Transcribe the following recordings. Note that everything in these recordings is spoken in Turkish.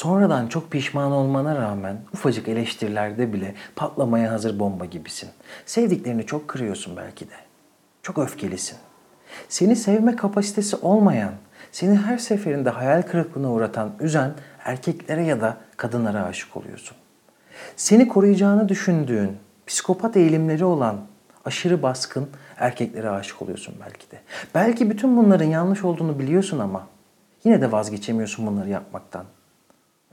Sonradan çok pişman olmana rağmen ufacık eleştirilerde bile patlamaya hazır bomba gibisin. Sevdiklerini çok kırıyorsun belki de. Çok öfkelisin. Seni sevme kapasitesi olmayan, seni her seferinde hayal kırıklığına uğratan, üzen erkeklere ya da kadınlara aşık oluyorsun. Seni koruyacağını düşündüğün, psikopat eğilimleri olan aşırı baskın erkeklere aşık oluyorsun belki de. Belki bütün bunların yanlış olduğunu biliyorsun ama yine de vazgeçemiyorsun bunları yapmaktan.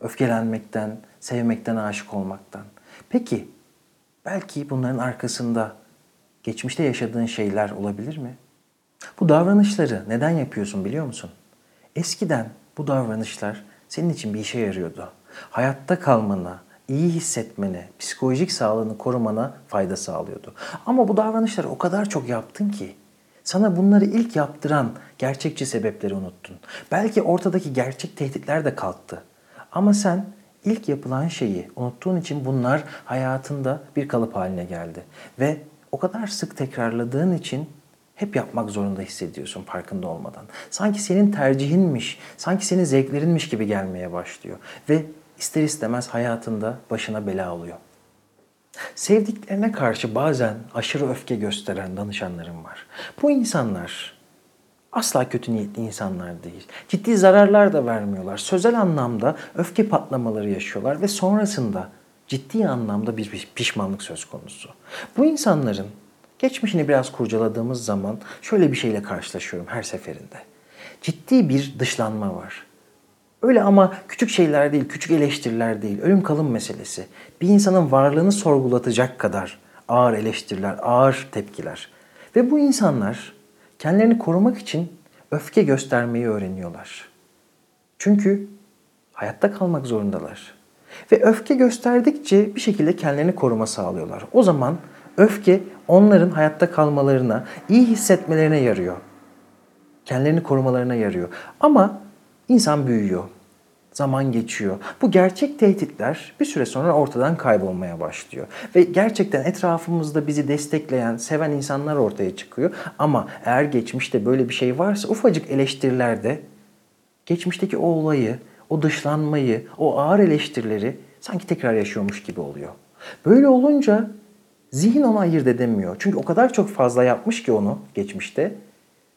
Öfkelenmekten, sevmekten, aşık olmaktan. Peki belki bunların arkasında geçmişte yaşadığın şeyler olabilir mi? Bu davranışları neden yapıyorsun biliyor musun? Eskiden bu davranışlar senin için bir işe yarıyordu. Hayatta kalmana, iyi hissetmene, psikolojik sağlığını korumana fayda sağlıyordu. Ama bu davranışları o kadar çok yaptın ki sana bunları ilk yaptıran gerçekçi sebepleri unuttun. Belki ortadaki gerçek tehditler de kalktı. Ama sen ilk yapılan şeyi unuttuğun için bunlar hayatında bir kalıp haline geldi. Ve o kadar sık tekrarladığın için hep yapmak zorunda hissediyorsun farkında olmadan. Sanki senin tercihinmiş, sanki senin zevklerinmiş gibi gelmeye başlıyor. Ve ister istemez hayatında başına bela oluyor. Sevdiklerine karşı bazen aşırı öfke gösteren danışanlarım var. Bu insanlar asla kötü niyetli insanlar değil. Ciddi zararlar da vermiyorlar. Sözel anlamda öfke patlamaları yaşıyorlar ve sonrasında ciddi anlamda bir pişmanlık söz konusu. Bu insanların geçmişini biraz kurcaladığımız zaman şöyle bir şeyle karşılaşıyorum her seferinde. Ciddi bir dışlanma var. Öyle ama küçük şeyler değil, küçük eleştiriler değil, ölüm kalım meselesi. Bir insanın varlığını sorgulatacak kadar ağır eleştiriler, ağır tepkiler. Ve bu insanlar kendilerini korumak için öfke göstermeyi öğreniyorlar. Çünkü hayatta kalmak zorundalar. Ve öfke gösterdikçe bir şekilde kendilerini koruma sağlıyorlar. O zaman öfke onların hayatta kalmalarına, iyi hissetmelerine yarıyor. Kendilerini korumalarına yarıyor. Ama insan büyüyor. Zaman geçiyor. Bu gerçek tehditler bir süre sonra ortadan kaybolmaya başlıyor. Ve gerçekten etrafımızda bizi destekleyen, seven insanlar ortaya çıkıyor. Ama eğer geçmişte böyle bir şey varsa ufacık eleştirilerde geçmişteki o olayı, o dışlanmayı, o ağır eleştirileri sanki tekrar yaşıyormuş gibi oluyor. Böyle olunca zihin onu ayırt edemiyor. Çünkü o kadar çok fazla yapmış ki onu geçmişte.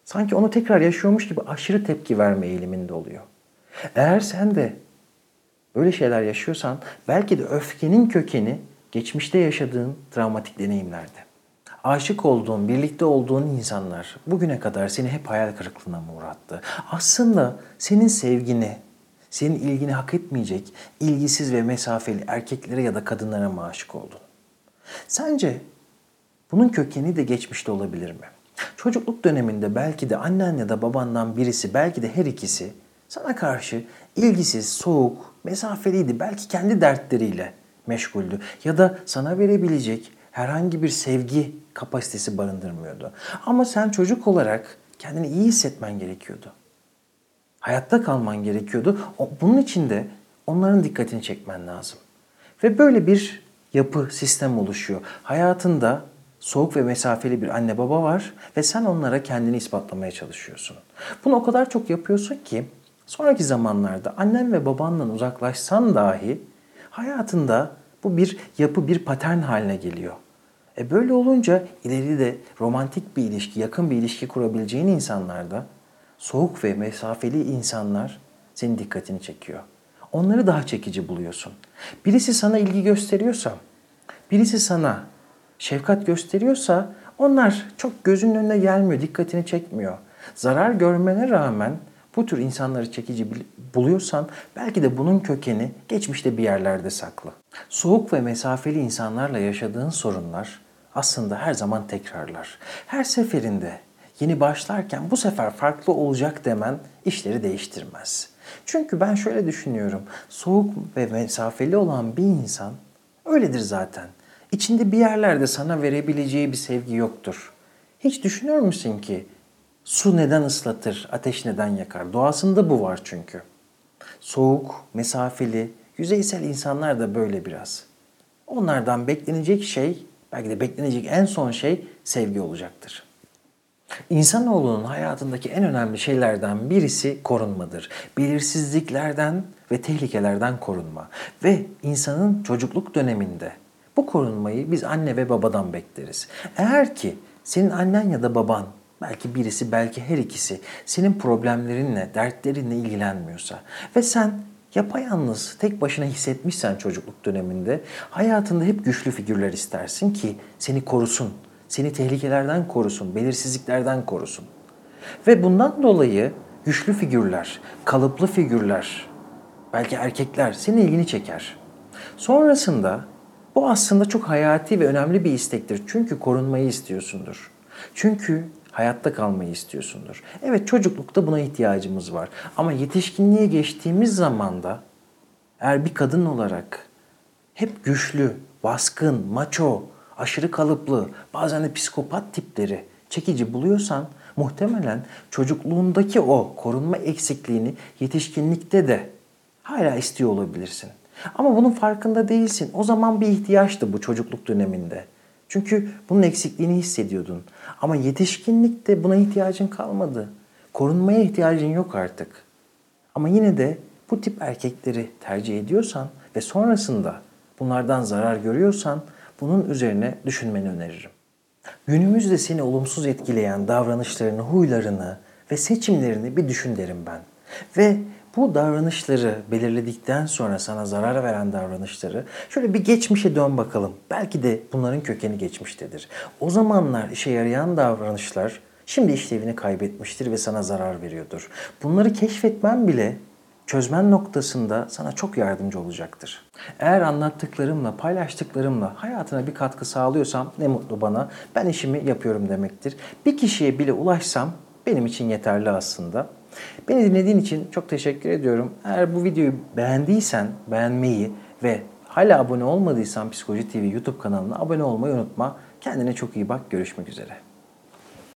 Sanki onu tekrar yaşıyormuş gibi aşırı tepki verme eğiliminde oluyor. Eğer sen de böyle şeyler yaşıyorsan belki de öfkenin kökeni geçmişte yaşadığın travmatik deneyimlerde. Aşık olduğun, birlikte olduğun insanlar bugüne kadar seni hep hayal kırıklığına mı uğrattı? Aslında senin sevgini, senin ilgini hak etmeyecek ilgisiz ve mesafeli erkeklere ya da kadınlara mı aşık oldun? Sence bunun kökeni de geçmişte olabilir mi? Çocukluk döneminde belki de annen ya da babandan birisi, belki de her ikisi sana karşı ilgisiz, soğuk, mesafeliydi. Belki kendi dertleriyle meşguldü ya da sana verebilecek herhangi bir sevgi kapasitesi barındırmıyordu. Ama sen çocuk olarak kendini iyi hissetmen gerekiyordu. Hayatta kalman gerekiyordu. Bunun için de onların dikkatini çekmen lazım. Ve böyle bir yapı, sistem oluşuyor. Hayatında soğuk ve mesafeli bir anne baba var ve sen onlara kendini ispatlamaya çalışıyorsun. Bunu o kadar çok yapıyorsun ki sonraki zamanlarda annen ve babandan uzaklaşsan dahi hayatında bu bir yapı, bir patern haline geliyor. E böyle olunca ileride romantik bir ilişki, yakın bir ilişki kurabileceğin insanlarda soğuk ve mesafeli insanlar senin dikkatini çekiyor. Onları daha çekici buluyorsun. Birisi sana ilgi gösteriyorsa, birisi sana şefkat gösteriyorsa onlar çok gözünün önüne gelmiyor, dikkatini çekmiyor. Zarar görmene rağmen bu tür insanları çekici buluyorsan belki de bunun kökeni geçmişte bir yerlerde saklı. Soğuk ve mesafeli insanlarla yaşadığın sorunlar aslında her zaman tekrarlar. Her seferinde yeni başlarken bu sefer farklı olacak demen işleri değiştirmez. Çünkü ben şöyle düşünüyorum. Soğuk ve mesafeli olan bir insan öyledir zaten. İçinde bir yerlerde sana verebileceği bir sevgi yoktur. Hiç düşünür müsün ki su neden ıslatır, ateş neden yakar? Doğasında bu var çünkü. Soğuk, mesafeli, yüzeysel insanlar da böyle biraz. Onlardan beklenecek şey, belki de beklenecek en son şey sevgi olacaktır. İnsanoğlunun hayatındaki en önemli şeylerden birisi korunmadır. Belirsizliklerden ve tehlikelerden korunma. Ve insanın çocukluk döneminde bu korunmayı biz anne ve babadan bekleriz. Eğer ki senin annen ya da baban belki birisi belki her ikisi senin problemlerinle, dertlerinle ilgilenmiyorsa ve sen yapayalnız, tek başına hissetmişsen çocukluk döneminde hayatında hep güçlü figürler istersin ki seni korusun, seni tehlikelerden korusun, belirsizliklerden korusun. Ve bundan dolayı güçlü figürler, kalıplı figürler, belki erkekler senin ilgini çeker. Sonrasında bu aslında çok hayati ve önemli bir istektir. Çünkü korunmayı istiyorsundur. Çünkü hayatta kalmayı istiyorsundur. Evet çocuklukta buna ihtiyacımız var. Ama yetişkinliğe geçtiğimiz zaman da eğer bir kadın olarak hep güçlü, baskın, maço, aşırı kalıplı, bazen de psikopat tipleri çekici buluyorsan muhtemelen çocukluğundaki o korunma eksikliğini yetişkinlikte de hala istiyor olabilirsin. Ama bunun farkında değilsin. O zaman bir ihtiyaçtı bu çocukluk döneminde. Çünkü bunun eksikliğini hissediyordun. Ama yetişkinlikte buna ihtiyacın kalmadı. Korunmaya ihtiyacın yok artık. Ama yine de bu tip erkekleri tercih ediyorsan ve sonrasında bunlardan zarar görüyorsan bunun üzerine düşünmeni öneririm. Günümüzde seni olumsuz etkileyen davranışlarını, huylarını ve seçimlerini bir düşün derim ben. Ve bu davranışları belirledikten sonra sana zarar veren davranışları şöyle bir geçmişe dön bakalım. Belki de bunların kökeni geçmiştedir. O zamanlar işe yarayan davranışlar şimdi işlevini kaybetmiştir ve sana zarar veriyordur. Bunları keşfetmen bile çözmen noktasında sana çok yardımcı olacaktır. Eğer anlattıklarımla, paylaştıklarımla hayatına bir katkı sağlıyorsam ne mutlu bana. Ben işimi yapıyorum demektir. Bir kişiye bile ulaşsam benim için yeterli aslında. Beni dinlediğin için çok teşekkür ediyorum. Eğer bu videoyu beğendiysen beğenmeyi ve hala abone olmadıysan Psikoloji TV YouTube kanalına abone olmayı unutma. Kendine çok iyi bak. Görüşmek üzere.